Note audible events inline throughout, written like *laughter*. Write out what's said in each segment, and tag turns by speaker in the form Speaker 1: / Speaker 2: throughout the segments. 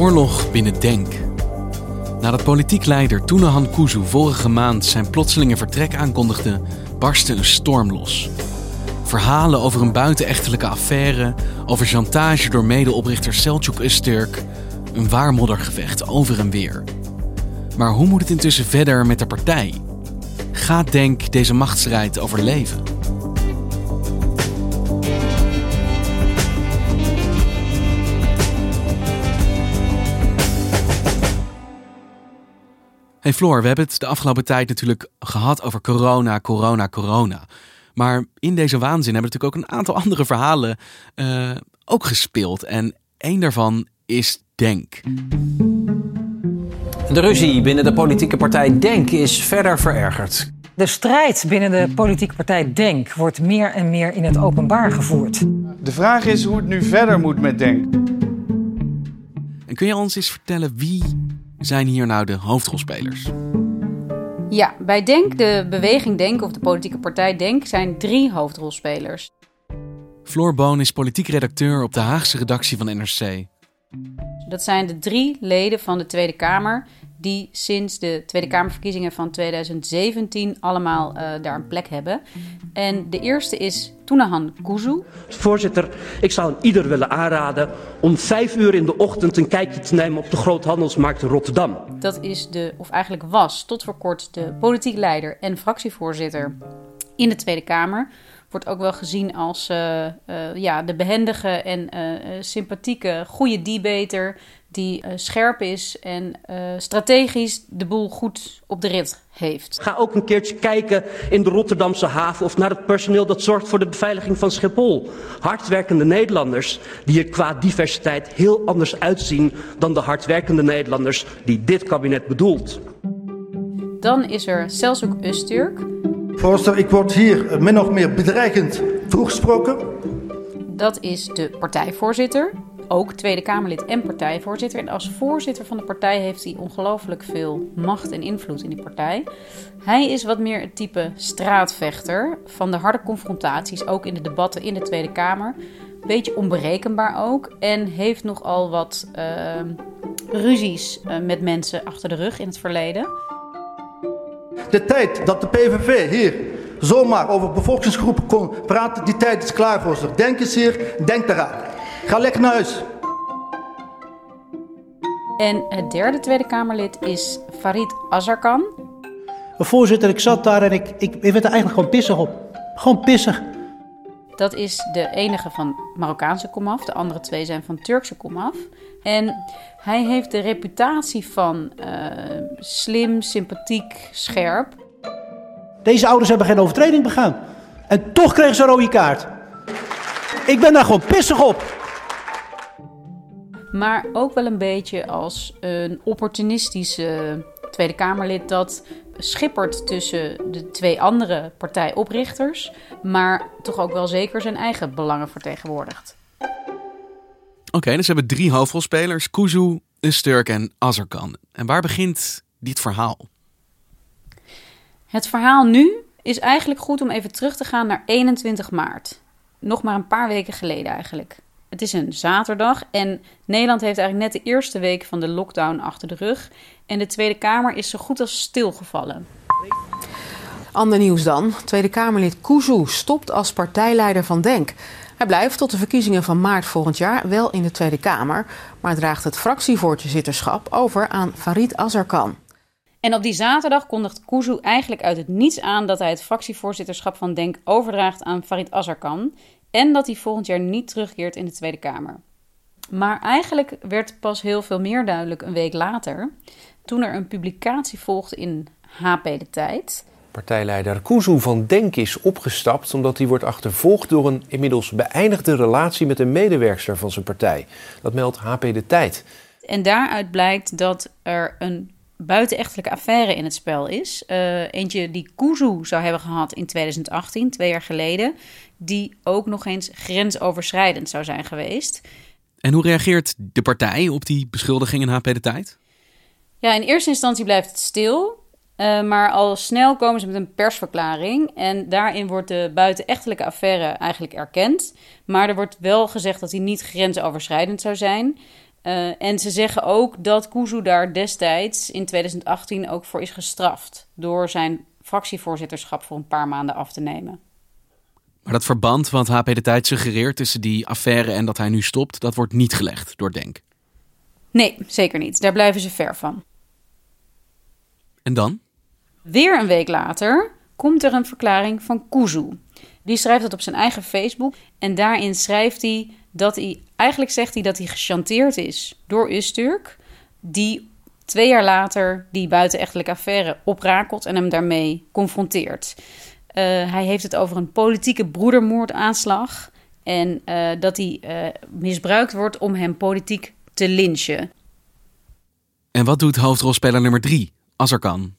Speaker 1: Oorlog binnen Denk. Nadat politiek leider Tunahan Kuzu vorige maand zijn plotselinge vertrek aankondigde, barstte een storm los. Verhalen over een buitenechtelijke affaire, over chantage door medeoprichter Selçuk Öztürk, een waar moddergevecht over en weer. Maar hoe moet het intussen verder met de partij? Gaat Denk deze machtsstrijd overleven? Hey Floor, we hebben het de afgelopen tijd natuurlijk gehad over corona, corona, corona. Maar in deze waanzin hebben natuurlijk ook een aantal *laughs* andere verhalen uh, ook gespeeld. En één daarvan is Denk.
Speaker 2: De ruzie binnen de politieke partij Denk is verder verergerd.
Speaker 3: De strijd binnen de politieke partij Denk wordt meer en meer in het openbaar gevoerd.
Speaker 4: De vraag is hoe het nu verder moet met Denk.
Speaker 1: En kun je ons eens vertellen wie zijn hier nou de hoofdrolspelers?
Speaker 5: Ja, bij Denk, de beweging Denk of de politieke partij Denk, zijn drie hoofdrolspelers.
Speaker 1: Floor Boon is politiek redacteur op de Haagse redactie van NRC.
Speaker 5: Dat zijn de drie leden van de Tweede Kamer die sinds de Tweede Kamerverkiezingen van 2017 allemaal uh, daar een plek hebben. En de eerste is Tunahan Kuzu.
Speaker 6: Voorzitter, ik zou ieder willen aanraden om vijf uur in de ochtend een kijkje te nemen op de groothandelsmarkt in Rotterdam.
Speaker 5: Dat is de, of eigenlijk was tot voor kort, de politiek leider en fractievoorzitter in de Tweede Kamer wordt ook wel gezien als uh, uh, ja, de behendige en uh, sympathieke, goede debater. Die scherp is en strategisch de boel goed op de rit heeft.
Speaker 6: Ga ook een keertje kijken in de Rotterdamse haven of naar het personeel dat zorgt voor de beveiliging van Schiphol. Hardwerkende Nederlanders die er qua diversiteit heel anders uitzien dan de hardwerkende Nederlanders die dit kabinet bedoelt.
Speaker 5: Dan is er Selçuk Öztürk.
Speaker 7: Voorzitter, ik word hier min of meer bedreigend toegesproken.
Speaker 5: Dat is de partijvoorzitter, ook Tweede Kamerlid en partijvoorzitter. En als voorzitter van de partij heeft hij ongelooflijk veel macht en invloed in die partij. Hij is wat meer het type straatvechter van de harde confrontaties, ook in de debatten in de Tweede Kamer. Beetje onberekenbaar ook en heeft nogal wat uh, ruzies uh, met mensen achter de rug in het verleden.
Speaker 7: De tijd dat de PVV hier zomaar over bevolkingsgroepen kon praten, die tijd is klaar, voorzitter. Denk eens hier, denk eraan. Ga lekker naar huis.
Speaker 5: En het derde Tweede Kamerlid is Farid Azarkan.
Speaker 8: Voorzitter, ik zat daar en ik, ik, ik werd er eigenlijk gewoon pissig op. Gewoon pissig.
Speaker 5: Dat is de enige van Marokkaanse komaf. De andere twee zijn van Turkse komaf. En hij heeft de reputatie van uh, slim, sympathiek, scherp.
Speaker 8: Deze ouders hebben geen overtreding begaan. En toch kregen ze een rode kaart. Ik ben daar gewoon pissig op.
Speaker 5: Maar ook wel een beetje als een opportunistische Tweede Kamerlid dat schippert tussen de twee andere partijoprichters, maar toch ook wel zeker zijn eigen belangen vertegenwoordigt.
Speaker 1: Oké, okay, dus we hebben drie hoofdrolspelers: Kuzu, Usturk en Azarkan. En waar begint dit verhaal?
Speaker 5: Het verhaal nu is eigenlijk goed om even terug te gaan naar 21 maart. Nog maar een paar weken geleden eigenlijk. Het is een zaterdag en Nederland heeft eigenlijk net de eerste week van de lockdown achter de rug. En de Tweede Kamer is zo goed als stilgevallen.
Speaker 9: Ander nieuws dan. Tweede Kamerlid Kuzu stopt als partijleider van DENK. Hij blijft tot de verkiezingen van maart volgend jaar wel in de Tweede Kamer, maar draagt het fractievoorzitterschap over aan Farid Azarkan.
Speaker 5: En op die zaterdag kondigt Kuzu eigenlijk uit het niets aan dat hij het fractievoorzitterschap van DENK overdraagt aan Farid Azarkan en dat hij volgend jaar niet terugkeert in de Tweede Kamer. Maar eigenlijk werd pas heel veel meer duidelijk een week later, toen er een publicatie volgde in HP De Tijd.
Speaker 10: Partijleider Kuzu van Denk is opgestapt omdat hij wordt achtervolgd door een inmiddels beëindigde relatie met een medewerkster van zijn partij. Dat meldt HP De Tijd.
Speaker 5: En daaruit blijkt dat er een buitenechtelijke affaire in het spel is. Uh, eentje die Kuzu zou hebben gehad in 2018, twee jaar geleden, die ook nog eens grensoverschrijdend zou zijn geweest.
Speaker 1: En hoe reageert de partij op die beschuldiging in HP De Tijd?
Speaker 5: Ja, in eerste instantie blijft het stil. Uh, maar al snel komen ze met een persverklaring. En daarin wordt de buitenechtelijke affaire eigenlijk erkend. Maar er wordt wel gezegd dat hij niet grensoverschrijdend zou zijn. Uh, en ze zeggen ook dat Kuzu daar destijds in 2018 ook voor is gestraft. Door zijn fractievoorzitterschap voor een paar maanden af te nemen.
Speaker 1: Maar dat verband wat HP de Tijd suggereert tussen die affaire en dat hij nu stopt, dat wordt niet gelegd door Denk.
Speaker 5: Nee, zeker niet. Daar blijven ze ver van.
Speaker 1: En dan?
Speaker 5: Weer een week later komt er een verklaring van Kuzu. Die schrijft dat op zijn eigen Facebook. En daarin schrijft hij dat hij. Eigenlijk zegt hij dat hij gechanteerd is door Usturk. Die twee jaar later die buitenechtelijke affaire oprakelt en hem daarmee confronteert. Uh, hij heeft het over een politieke broedermoordaanslag. En uh, dat hij uh, misbruikt wordt om hem politiek te lynchen.
Speaker 1: En wat doet hoofdrolspeler nummer drie, Azarkan?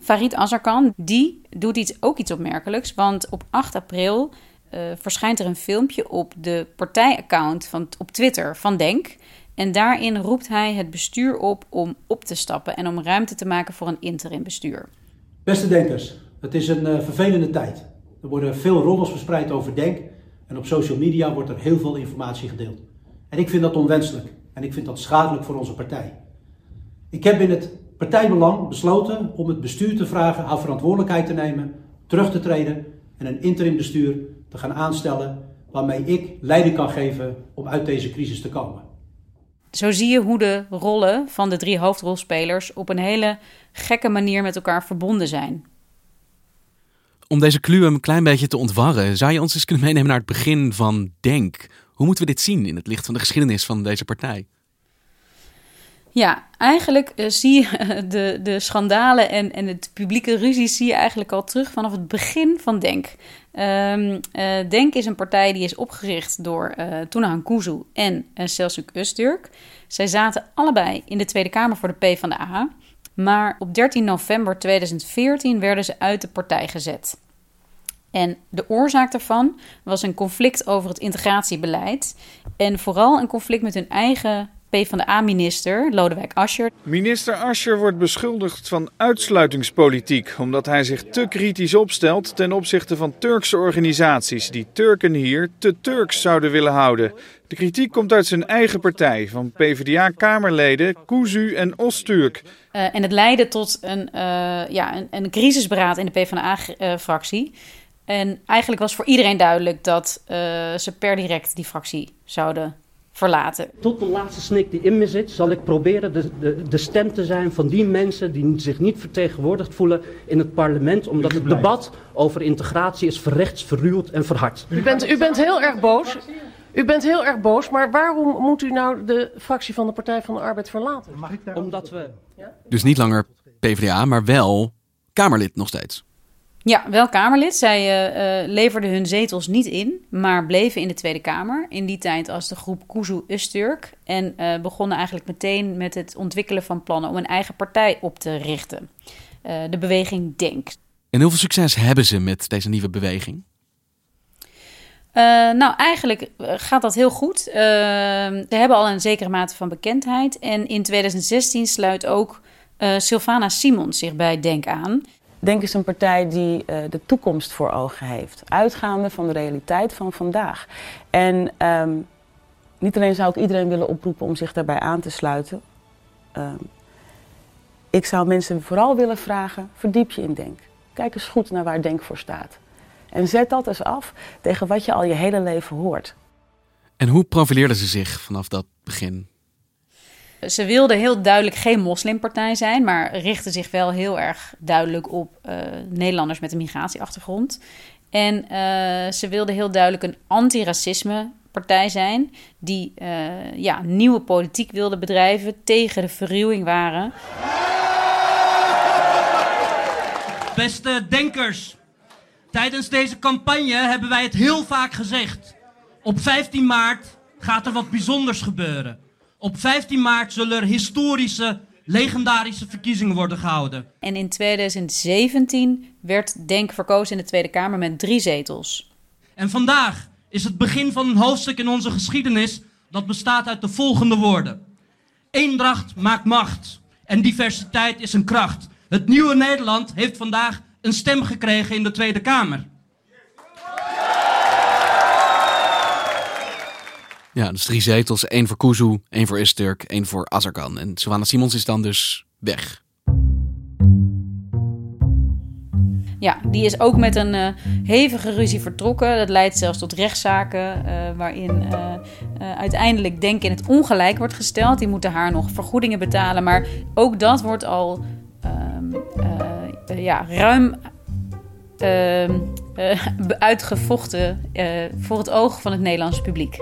Speaker 5: Farid Azarkan, die doet iets, ook iets opmerkelijks. Want op 8 april uh, verschijnt er een filmpje op de partijaccount van, op Twitter van Denk. En daarin roept hij het bestuur op om op te stappen en om ruimte te maken voor een interim bestuur.
Speaker 8: Beste denkers, het is een uh, vervelende tijd. Er worden veel roddels verspreid over Denk en op social media wordt er heel veel informatie gedeeld. En ik vind dat onwenselijk en ik vind dat schadelijk voor onze partij. Ik heb in het partijbelang besloten om het bestuur te vragen haar verantwoordelijkheid te nemen, terug te treden en een interim bestuur te gaan aanstellen waarmee ik leiding kan geven om uit deze crisis te komen.
Speaker 5: Zo zie je hoe de rollen van de drie hoofdrolspelers op een hele gekke manier met elkaar verbonden zijn.
Speaker 1: Om deze clue een klein beetje te ontwarren, zou je ons eens kunnen meenemen naar het begin van Denk. Hoe moeten we dit zien in het licht van de geschiedenis van deze partij?
Speaker 5: Ja, eigenlijk uh, zie je de, de schandalen en, en het publieke ruzie zie je eigenlijk al terug vanaf het begin van Denk. Um, Denk is een partij die is opgericht door uh, Tunahan Kuzu en uh, Selçuk Öztürk. Zij zaten allebei in de Tweede Kamer voor de PvdA. Maar op 13 november 2014 werden ze uit de partij gezet. En de oorzaak daarvan was een conflict over het integratiebeleid. En vooral een conflict met hun eigen PvdA-minister Lodewijk Asscher.
Speaker 4: Minister Asscher wordt beschuldigd van uitsluitingspolitiek, omdat hij zich te kritisch opstelt ten opzichte van Turkse organisaties die Turken hier te Turks zouden willen houden. De kritiek komt uit zijn eigen partij, van PvdA-kamerleden Kuzu en Osturk.
Speaker 5: Uh, en het leidde tot een, uh, ja, een, een crisisberaad in de PvdA-fractie. En eigenlijk was voor iedereen duidelijk dat uh, ze per direct die fractie zouden verlaten.
Speaker 6: Tot de laatste snik die in me zit, zal ik proberen de, de, de stem te zijn van die mensen die zich niet vertegenwoordigd voelen in het parlement, omdat het debat over integratie is verrechts, verruwd en verhard.
Speaker 11: U bent, u bent heel erg boos. U bent heel erg boos, maar waarom moet u nou de fractie van de Partij van de Arbeid verlaten?
Speaker 6: Omdat we.
Speaker 1: Dus niet langer PvdA, maar wel Kamerlid nog steeds.
Speaker 5: Ja, wel Kamerlid. Zij uh, uh, leverden hun zetels niet in, maar bleven in de Tweede Kamer. In die tijd als de groep Kuzu Usturk. En uh, begonnen eigenlijk meteen met het ontwikkelen van plannen om een eigen partij op te richten. de beweging Denk.
Speaker 1: En hoeveel succes hebben ze met deze nieuwe beweging?
Speaker 5: nou, eigenlijk gaat dat heel goed. ze hebben al een zekere mate van bekendheid. En in 2016 sluit ook Sylvana Simons zich bij Denk aan.
Speaker 12: Denk is een partij die uh, de toekomst voor ogen heeft, uitgaande van de realiteit van vandaag. En um, niet alleen zou ik iedereen willen oproepen om zich daarbij aan te sluiten. Um, ik zou mensen vooral willen vragen: verdiep je in Denk. Kijk eens goed naar waar Denk voor staat. En zet dat eens af tegen wat je al je hele leven hoort.
Speaker 1: En hoe profileerde ze zich vanaf dat begin?
Speaker 5: Ze wilde heel duidelijk geen moslimpartij zijn, maar richtte zich wel heel erg duidelijk op uh, Nederlanders met een migratieachtergrond. En uh, ze wilde heel duidelijk een antiracisme partij zijn die uh, ja, nieuwe politiek wilde bedrijven, tegen de verruwing waren.
Speaker 13: Beste denkers, tijdens deze campagne hebben wij het heel vaak gezegd. Op 15 maart gaat er wat bijzonders gebeuren. Op 15 maart zullen er historische, legendarische verkiezingen worden gehouden.
Speaker 5: En in 2017 werd Denk verkozen in de Tweede Kamer met drie zetels.
Speaker 13: En vandaag is het begin van een hoofdstuk in onze geschiedenis dat bestaat uit de volgende woorden. Eendracht maakt macht en diversiteit is een kracht. Het nieuwe Nederland heeft vandaag een stem gekregen in de Tweede Kamer.
Speaker 1: Ja, dus drie zetels. één voor Kuzu, één voor Isturk, één voor Azarkan. En Savannah Simons is dan dus weg.
Speaker 5: Ja, die is ook met een uh, hevige ruzie vertrokken. Dat leidt zelfs tot rechtszaken uh, waarin uh, uiteindelijk Denk in het ongelijk wordt gesteld. Die moeten haar nog vergoedingen betalen. Maar ook dat wordt al ehm, ja, ruim ehm, uitgevochten voor het oog van het Nederlandse publiek.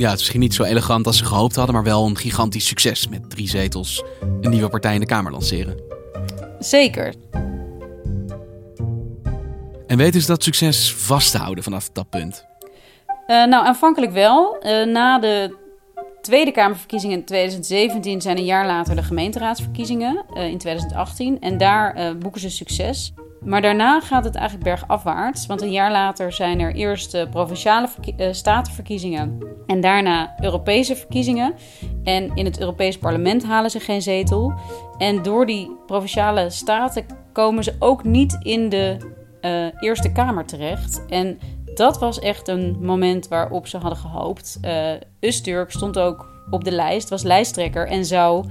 Speaker 1: Ja, het is misschien niet zo elegant als ze gehoopt hadden, maar wel een gigantisch succes met drie zetels een nieuwe partij in de Kamer lanceren.
Speaker 5: Zeker.
Speaker 1: En weten ze dat succes vast te houden vanaf dat punt?
Speaker 5: Uh, nou, aanvankelijk wel. Uh, na de Tweede Kamerverkiezingen in 2017 zijn een jaar later de gemeenteraadsverkiezingen uh, in 2018. En daar boeken ze succes. Maar daarna gaat het eigenlijk bergafwaarts. Want een jaar later zijn er eerst provinciale uh, statenverkiezingen en daarna Europese verkiezingen. En in het Europees parlement halen ze geen zetel. En door die provinciale staten komen ze ook niet in de uh, Eerste Kamer terecht. En dat was echt een moment waarop ze hadden gehoopt. Uh, Usturk stond ook op de lijst, was lijsttrekker en zou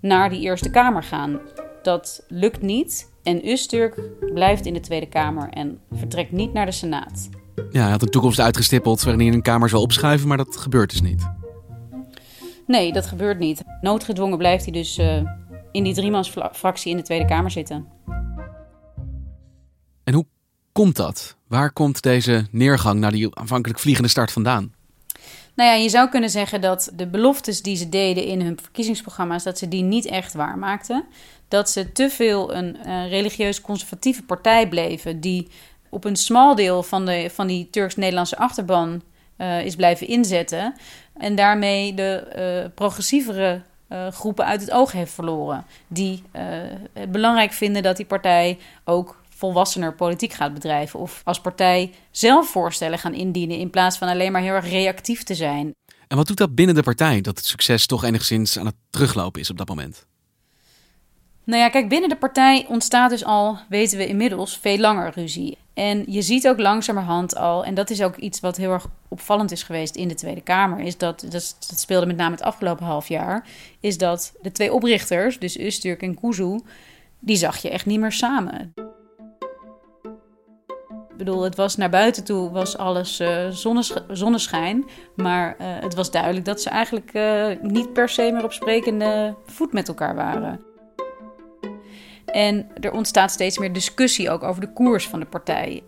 Speaker 5: naar die Eerste Kamer gaan. Dat lukt niet. En Usturk blijft in de Tweede Kamer en vertrekt niet naar de Senaat.
Speaker 1: Ja, hij had een toekomst uitgestippeld waarin hij in een Kamer zal opschuiven, maar dat gebeurt dus niet.
Speaker 5: Nee, dat gebeurt niet. Noodgedwongen blijft hij dus uh, in die driemansfractie in de Tweede Kamer zitten.
Speaker 1: En hoe komt dat? Waar komt deze neergang naar die aanvankelijk vliegende start vandaan?
Speaker 5: Nou ja, je zou kunnen zeggen dat de beloftes die ze deden in hun verkiezingsprogramma's, dat ze die niet echt waarmaakten. Dat ze te veel een uh, religieus conservatieve partij bleven, die op een smal deel van, de, van die Turks-Nederlandse achterban uh, is blijven inzetten. En daarmee de uh, progressievere groepen uit het oog heeft verloren. Die het belangrijk vinden dat die partij ook volwassener politiek gaat bedrijven. Of als partij zelf voorstellen gaan indienen in plaats van alleen maar heel erg reactief te zijn.
Speaker 1: En wat doet dat binnen de partij dat het succes toch enigszins aan het teruglopen is op dat moment?
Speaker 5: Nou ja, kijk, binnen de partij ontstaat dus al, weten we inmiddels, veel langer ruzie. En je ziet ook langzamerhand al, en dat is ook iets wat heel erg opvallend is geweest in de Tweede Kamer, is dat, dat, speelde met name het afgelopen half jaar, is dat de twee oprichters, dus Usturk en Kuzu, die zag je echt niet meer samen. Ik bedoel, het was naar buiten toe was alles zonnesch zonneschijn. Maar uh, het was duidelijk dat ze eigenlijk uh, niet per se meer op sprekende voet met elkaar waren. En er ontstaat steeds meer discussie ook over de koers van de partij.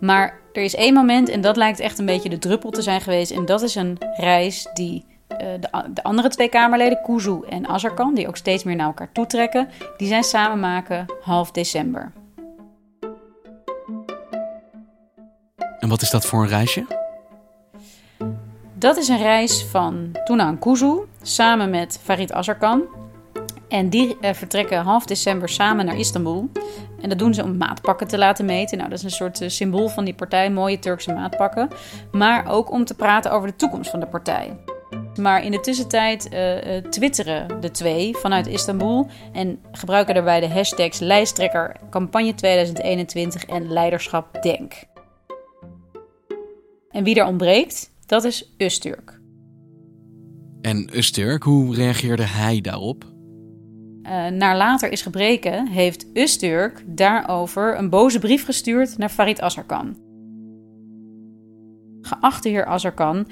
Speaker 5: Maar er is één moment, en dat lijkt echt een beetje de druppel te zijn geweest. En dat is een reis die de, de, andere twee Kamerleden, Kuzu en Azarkan, die ook steeds meer naar elkaar toetrekken, die zijn samen maken half december.
Speaker 1: En wat is dat voor een reisje?
Speaker 5: Dat is een reis van Tunan Kuzu samen met Farid Azarkan. En die eh, vertrekken half december samen naar Istanbul. En dat doen ze om maatpakken te laten meten. Nou, dat is een soort uh, symbool van die partij, mooie Turkse maatpakken. Maar ook om te praten over de toekomst van de partij. Maar in de tussentijd uh, twitteren de twee vanuit Istanbul en gebruiken daarbij de hashtags lijsttrekker campagne 2021 en leiderschap denk. En wie er ontbreekt, dat is Usturk.
Speaker 1: En Usturk, hoe reageerde hij daarop?
Speaker 5: Uh, naar later is gebreken, heeft Usturk daarover een boze brief gestuurd naar Farid Azarkan. Geachte heer Azarkan,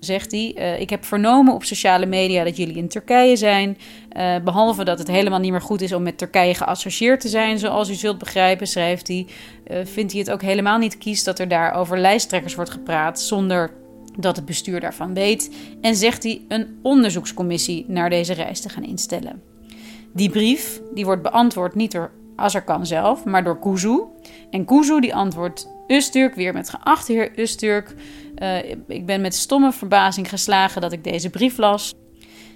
Speaker 5: zegt hij, uh, ik heb vernomen op sociale media dat jullie in Turkije zijn. Uh, behalve dat het helemaal niet meer goed is om met Turkije geassocieerd te zijn, zoals u zult begrijpen, schrijft hij. vindt hij het ook helemaal niet kies dat er daar over lijsttrekkers wordt gepraat zonder dat het bestuur daarvan weet. En zegt hij een onderzoekscommissie naar deze reis te gaan instellen. Die brief die wordt beantwoord niet door Azarkan zelf, maar door Kuzu. En Kuzu die antwoordt Usturk weer met geachte heer Usturk. Uh, ik ben met stomme verbazing geslagen dat ik deze brief las.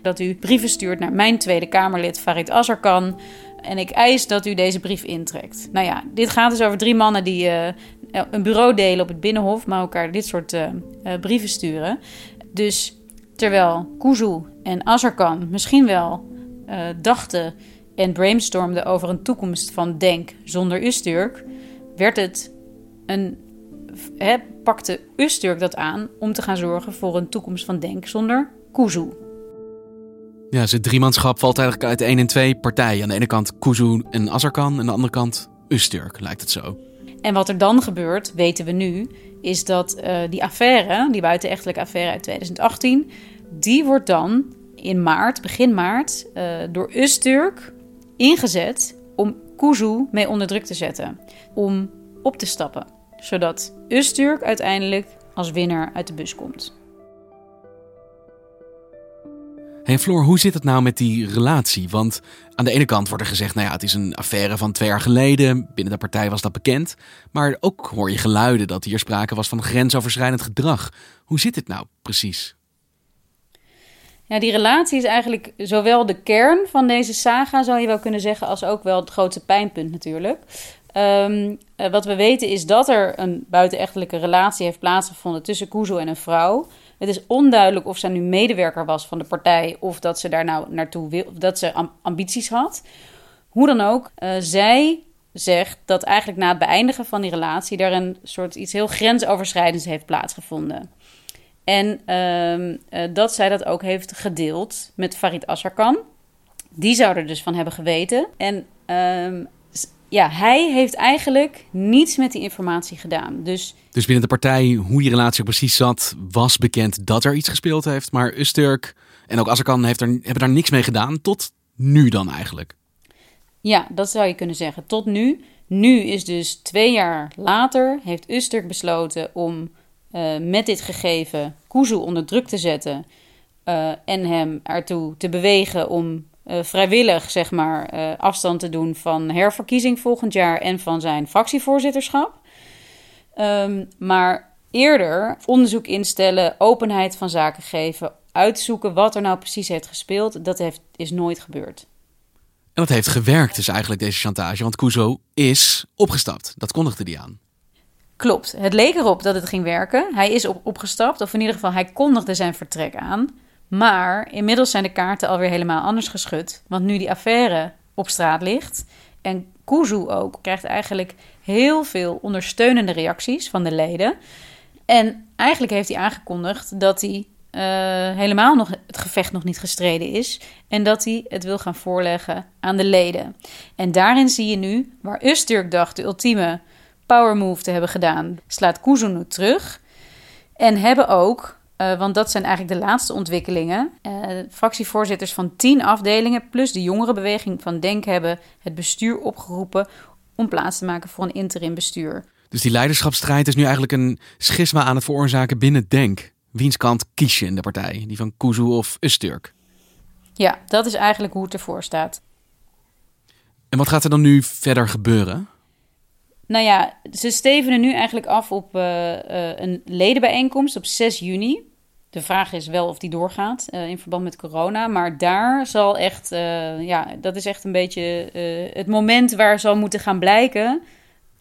Speaker 5: Dat u brieven stuurt naar mijn Tweede Kamerlid Farid Azarkan. En ik eis dat u deze brief intrekt. Nou ja, dit gaat dus over drie mannen die uh, een bureau delen op het Binnenhof, maar elkaar dit soort uh, brieven sturen. Dus terwijl Kuzu en Azarkan misschien wel uh, dachten en brainstormden over een toekomst van Denk zonder Usturk, werd het een, he, pakte Usturk dat aan om te gaan zorgen voor een toekomst van Denk zonder Kuzu.
Speaker 1: Ja, zijn driemanschap valt eigenlijk uit één en twee partijen. Aan de ene kant Kuzu en Azarkan, en aan de andere kant Usturk, lijkt het zo.
Speaker 5: En wat er dan gebeurt, weten we nu, is dat uh, die affaire, die buitenechtelijke affaire uit 2018, die wordt dan in maart, begin maart, uh, door Usturk ingezet om Kuzu mee onder druk te zetten. Om op te stappen. Zodat Usturk uiteindelijk als winnaar uit de bus komt.
Speaker 1: Hey Floor, hoe zit het nou met die relatie? Want aan de ene kant wordt er gezegd, nou ja, het is een affaire van twee jaar geleden. Binnen de partij was dat bekend. Maar ook hoor je geluiden dat hier sprake was van grensoverschrijdend gedrag. Hoe zit het nou precies?
Speaker 5: Ja, die relatie is eigenlijk zowel de kern van deze saga, zou je wel kunnen zeggen, als ook wel het grootste pijnpunt natuurlijk. Um, wat we weten is dat er een buitenechtelijke relatie heeft plaatsgevonden tussen Kuzo en een vrouw. Het is onduidelijk of zij nu medewerker was van de partij of dat ze daar nou naartoe wil, of dat ze ambities had. Hoe dan ook, uh, zij zegt dat eigenlijk na het beëindigen van die relatie er een soort iets heel grensoverschrijdends heeft plaatsgevonden. En uh, dat zij dat ook heeft gedeeld met Farid Azarkan. Die zou er dus van hebben geweten. En uh, ja, hij heeft eigenlijk niets met die informatie gedaan. Dus,
Speaker 1: dus binnen de partij, hoe die relatie precies zat, was bekend dat er iets gespeeld heeft. Maar Usturk en ook Azarkan heeft er, hebben daar niks mee gedaan. Tot nu dan eigenlijk.
Speaker 5: Ja, dat zou je kunnen zeggen. Tot nu. Nu is dus twee jaar later, heeft Usturk besloten om uh, met dit gegeven Kuzu onder druk te zetten. Uh, en hem ertoe te bewegen om uh, vrijwillig zeg maar, afstand te doen van herverkiezing volgend jaar en van zijn fractievoorzitterschap. Um, maar eerder onderzoek instellen, openheid van zaken geven, uitzoeken wat er nou precies heeft gespeeld, dat heeft, is nooit gebeurd.
Speaker 1: En dat heeft gewerkt dus eigenlijk, deze chantage, want Kuzo is opgestapt. Dat kondigde hij aan.
Speaker 5: Klopt. Het leek erop dat het ging werken. Hij is op, opgestapt, of in ieder geval hij kondigde zijn vertrek aan. Maar inmiddels zijn de kaarten alweer helemaal anders geschud. Want nu die affaire op straat ligt en Kuzu ook krijgt eigenlijk heel veel ondersteunende reacties van de leden. En eigenlijk heeft hij aangekondigd dat hij uh, helemaal nog het gevecht nog niet gestreden is. En dat hij het wil gaan voorleggen aan de leden. En daarin zie je nu, waar Usturk dacht de ultieme power move te hebben gedaan, slaat Kuzu nu terug. En hebben ook uh, want dat zijn eigenlijk de laatste ontwikkelingen. Uh, fractievoorzitters van tien afdelingen plus de jongerenbeweging van Denk hebben het bestuur opgeroepen om plaats te maken voor een interim bestuur.
Speaker 1: Dus die leiderschapsstrijd is nu eigenlijk een schisma aan het veroorzaken binnen Denk. Wiens kant kies je in de partij? Die van Kuzu of Usturk?
Speaker 5: Ja, dat is eigenlijk hoe het ervoor staat.
Speaker 1: En wat gaat er dan nu verder gebeuren?
Speaker 5: Nou ja, ze stevenen nu eigenlijk af op uh, uh, een ledenbijeenkomst op 6 juni. De vraag is wel of die doorgaat uh, in verband met corona. Maar daar zal echt, ja, dat is echt een beetje het moment waar zal moeten gaan blijken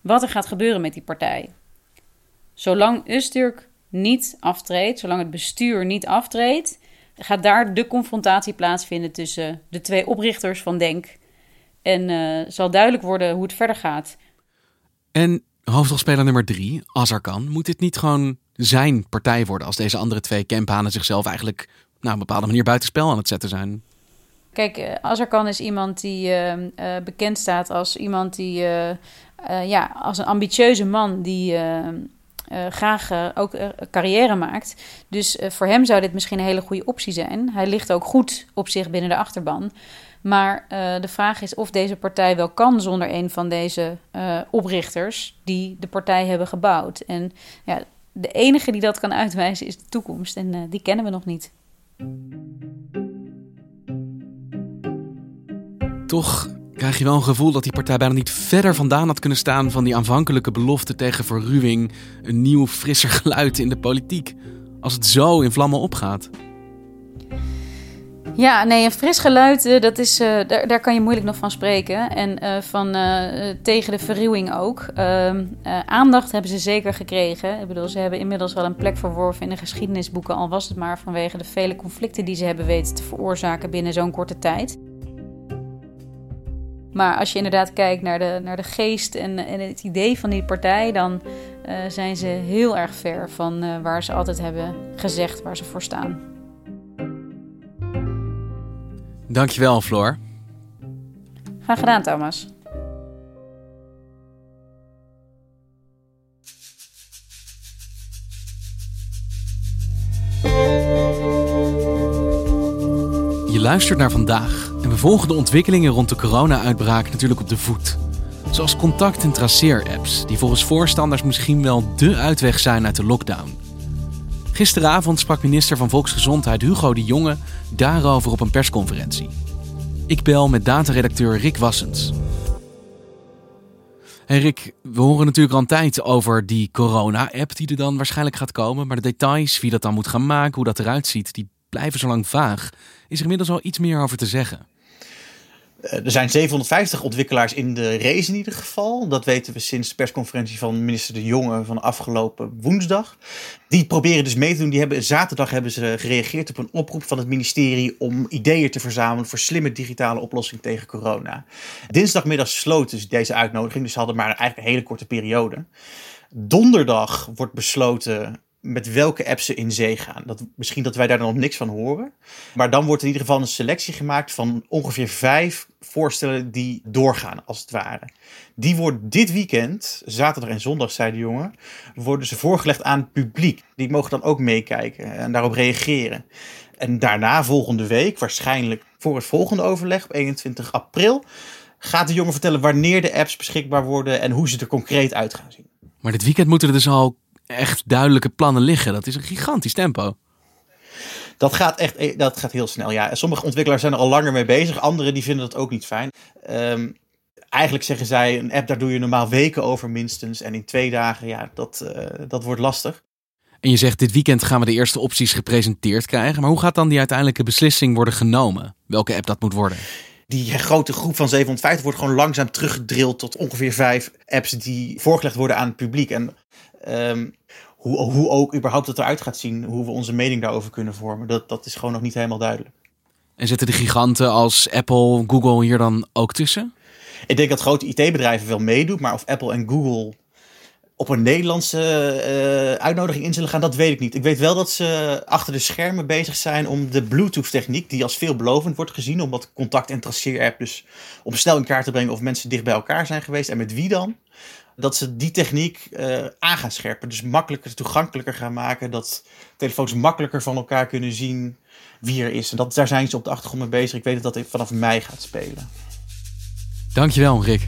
Speaker 5: wat er gaat gebeuren met die partij. Zolang Usturk niet aftreedt, zolang het bestuur niet aftreedt, gaat daar de confrontatie plaatsvinden tussen de twee oprichters van Denk. En zal duidelijk worden hoe het verder gaat.
Speaker 1: En hoofdrolspeler nummer drie, Azarkan, moet dit niet gewoon zijn partij worden als deze andere twee campanen zichzelf eigenlijk nou, op een bepaalde manier buitenspel aan het zetten zijn?
Speaker 5: Kijk, uh, Azarkan is iemand die uh, uh, bekend staat als iemand die, ja, als een ambitieuze man die graag ook carrière maakt. Dus voor hem zou dit misschien een hele goede optie zijn. Hij ligt ook goed op zich binnen de achterban. Maar de vraag is of deze partij wel kan zonder een van deze oprichters die de partij hebben gebouwd. En ja, de enige die dat kan uitwijzen is de toekomst. En die kennen we nog niet.
Speaker 1: Toch krijg je wel een gevoel dat die partij bijna niet verder vandaan had kunnen staan van die aanvankelijke belofte tegen verruwing, een nieuw, frisser geluid in de politiek. Als het zo in vlammen opgaat.
Speaker 5: Ja, nee, een fris geluid, eh, dat is, uh, daar, daar kan je moeilijk nog van spreken. En uh, van tegen de verruwing ook. Ehm, aandacht hebben ze zeker gekregen. Ik bedoel, ze hebben inmiddels wel een plek verworven in de geschiedenisboeken, al was het maar vanwege de vele conflicten die ze hebben weten te veroorzaken binnen zo'n korte tijd. Maar als je inderdaad kijkt naar de, naar de geest en, en het idee van die partij, dan zijn ze heel erg ver van waar ze altijd hebben gezegd waar ze voor staan.
Speaker 1: Dankjewel, Floor.
Speaker 5: Graag gedaan, Thomas.
Speaker 1: Je luistert naar vandaag en we volgen de ontwikkelingen rond de corona-uitbraak natuurlijk op de voet. Zoals contact- en traceer-apps, die volgens voorstanders misschien wel dé uitweg zijn uit de lockdown. Gisteravond sprak minister van Volksgezondheid Hugo de Jonge daarover op een persconferentie. Ik bel met dataredacteur Rick Wassens. Hey Rick, we horen natuurlijk al een tijd over die corona-app die er dan waarschijnlijk gaat komen. Maar de details, wie dat dan moet gaan maken, hoe dat eruit ziet, die blijven zo lang vaag. Is er inmiddels al iets meer over te zeggen?
Speaker 14: Eh, er zijn 750 ontwikkelaars in de race in ieder geval. Dat weten we sinds de persconferentie van minister De Jonge van afgelopen woensdag. Die proberen dus mee te doen. Die hebben, zaterdag hebben ze gereageerd op een oproep van het ministerie om ideeën te verzamelen voor slimme digitale oplossingen tegen corona. Dinsdagmiddag sloten ze deze uitnodiging, dus ze hadden maar eigenlijk een hele korte periode. Donderdag wordt besloten met welke apps ze in zee gaan. Dat, misschien dat wij daar dan nog niks van horen. Maar dan wordt in ieder geval een selectie gemaakt van ongeveer vijf voorstellen die doorgaan, als het ware. Die worden dit weekend, zaterdag en zondag, zei de jongen, worden ze voorgelegd aan het publiek. Die mogen dan ook meekijken en daarop reageren. En daarna, volgende week, waarschijnlijk voor het volgende overleg op 21 april, gaat de jongen vertellen wanneer de apps beschikbaar worden en hoe ze er concreet uit gaan zien.
Speaker 1: Maar dit weekend moeten er dus al echt duidelijke plannen liggen. Dat is een gigantisch tempo.
Speaker 14: Dat gaat echt eh, dat gaat heel snel. Ja, sommige ontwikkelaars zijn er al langer mee bezig. Anderen die vinden dat ook niet fijn. Um, eigenlijk zeggen zij, een app daar doe je normaal weken over minstens. En in twee dagen, ja, dat, uh, dat wordt lastig.
Speaker 1: En je zegt, dit weekend gaan we de eerste opties gepresenteerd krijgen. Maar hoe gaat dan die uiteindelijke beslissing worden genomen? Welke app dat moet worden?
Speaker 14: Die grote groep van 750 wordt gewoon langzaam teruggedrild tot ongeveer vijf apps die voorgelegd worden aan het publiek. En um, hoe, hoe ook überhaupt het eruit gaat zien, hoe we onze mening daarover kunnen vormen, dat, dat is gewoon nog niet helemaal duidelijk.
Speaker 1: En zitten de giganten als Apple, Google hier dan ook tussen?
Speaker 14: Ik denk dat grote IT-bedrijven wel meedoen, maar of Apple en Google op een Nederlandse uh, uitnodiging in zullen gaan, dat weet ik niet. Ik weet wel dat ze achter de schermen bezig zijn om de Bluetooth-techniek, die als veelbelovend wordt gezien, om wat contact- en traceer-app dus om snel in kaart te brengen of mensen dicht bij elkaar zijn geweest en met wie dan dat ze die techniek uh, aan gaan scherpen. Dus makkelijker, toegankelijker gaan maken. Dat telefoons makkelijker van elkaar kunnen zien wie er is. En dat, daar zijn ze op de achtergrond mee bezig. Ik weet dat dat vanaf mei gaat spelen.
Speaker 1: Dankjewel, Rick.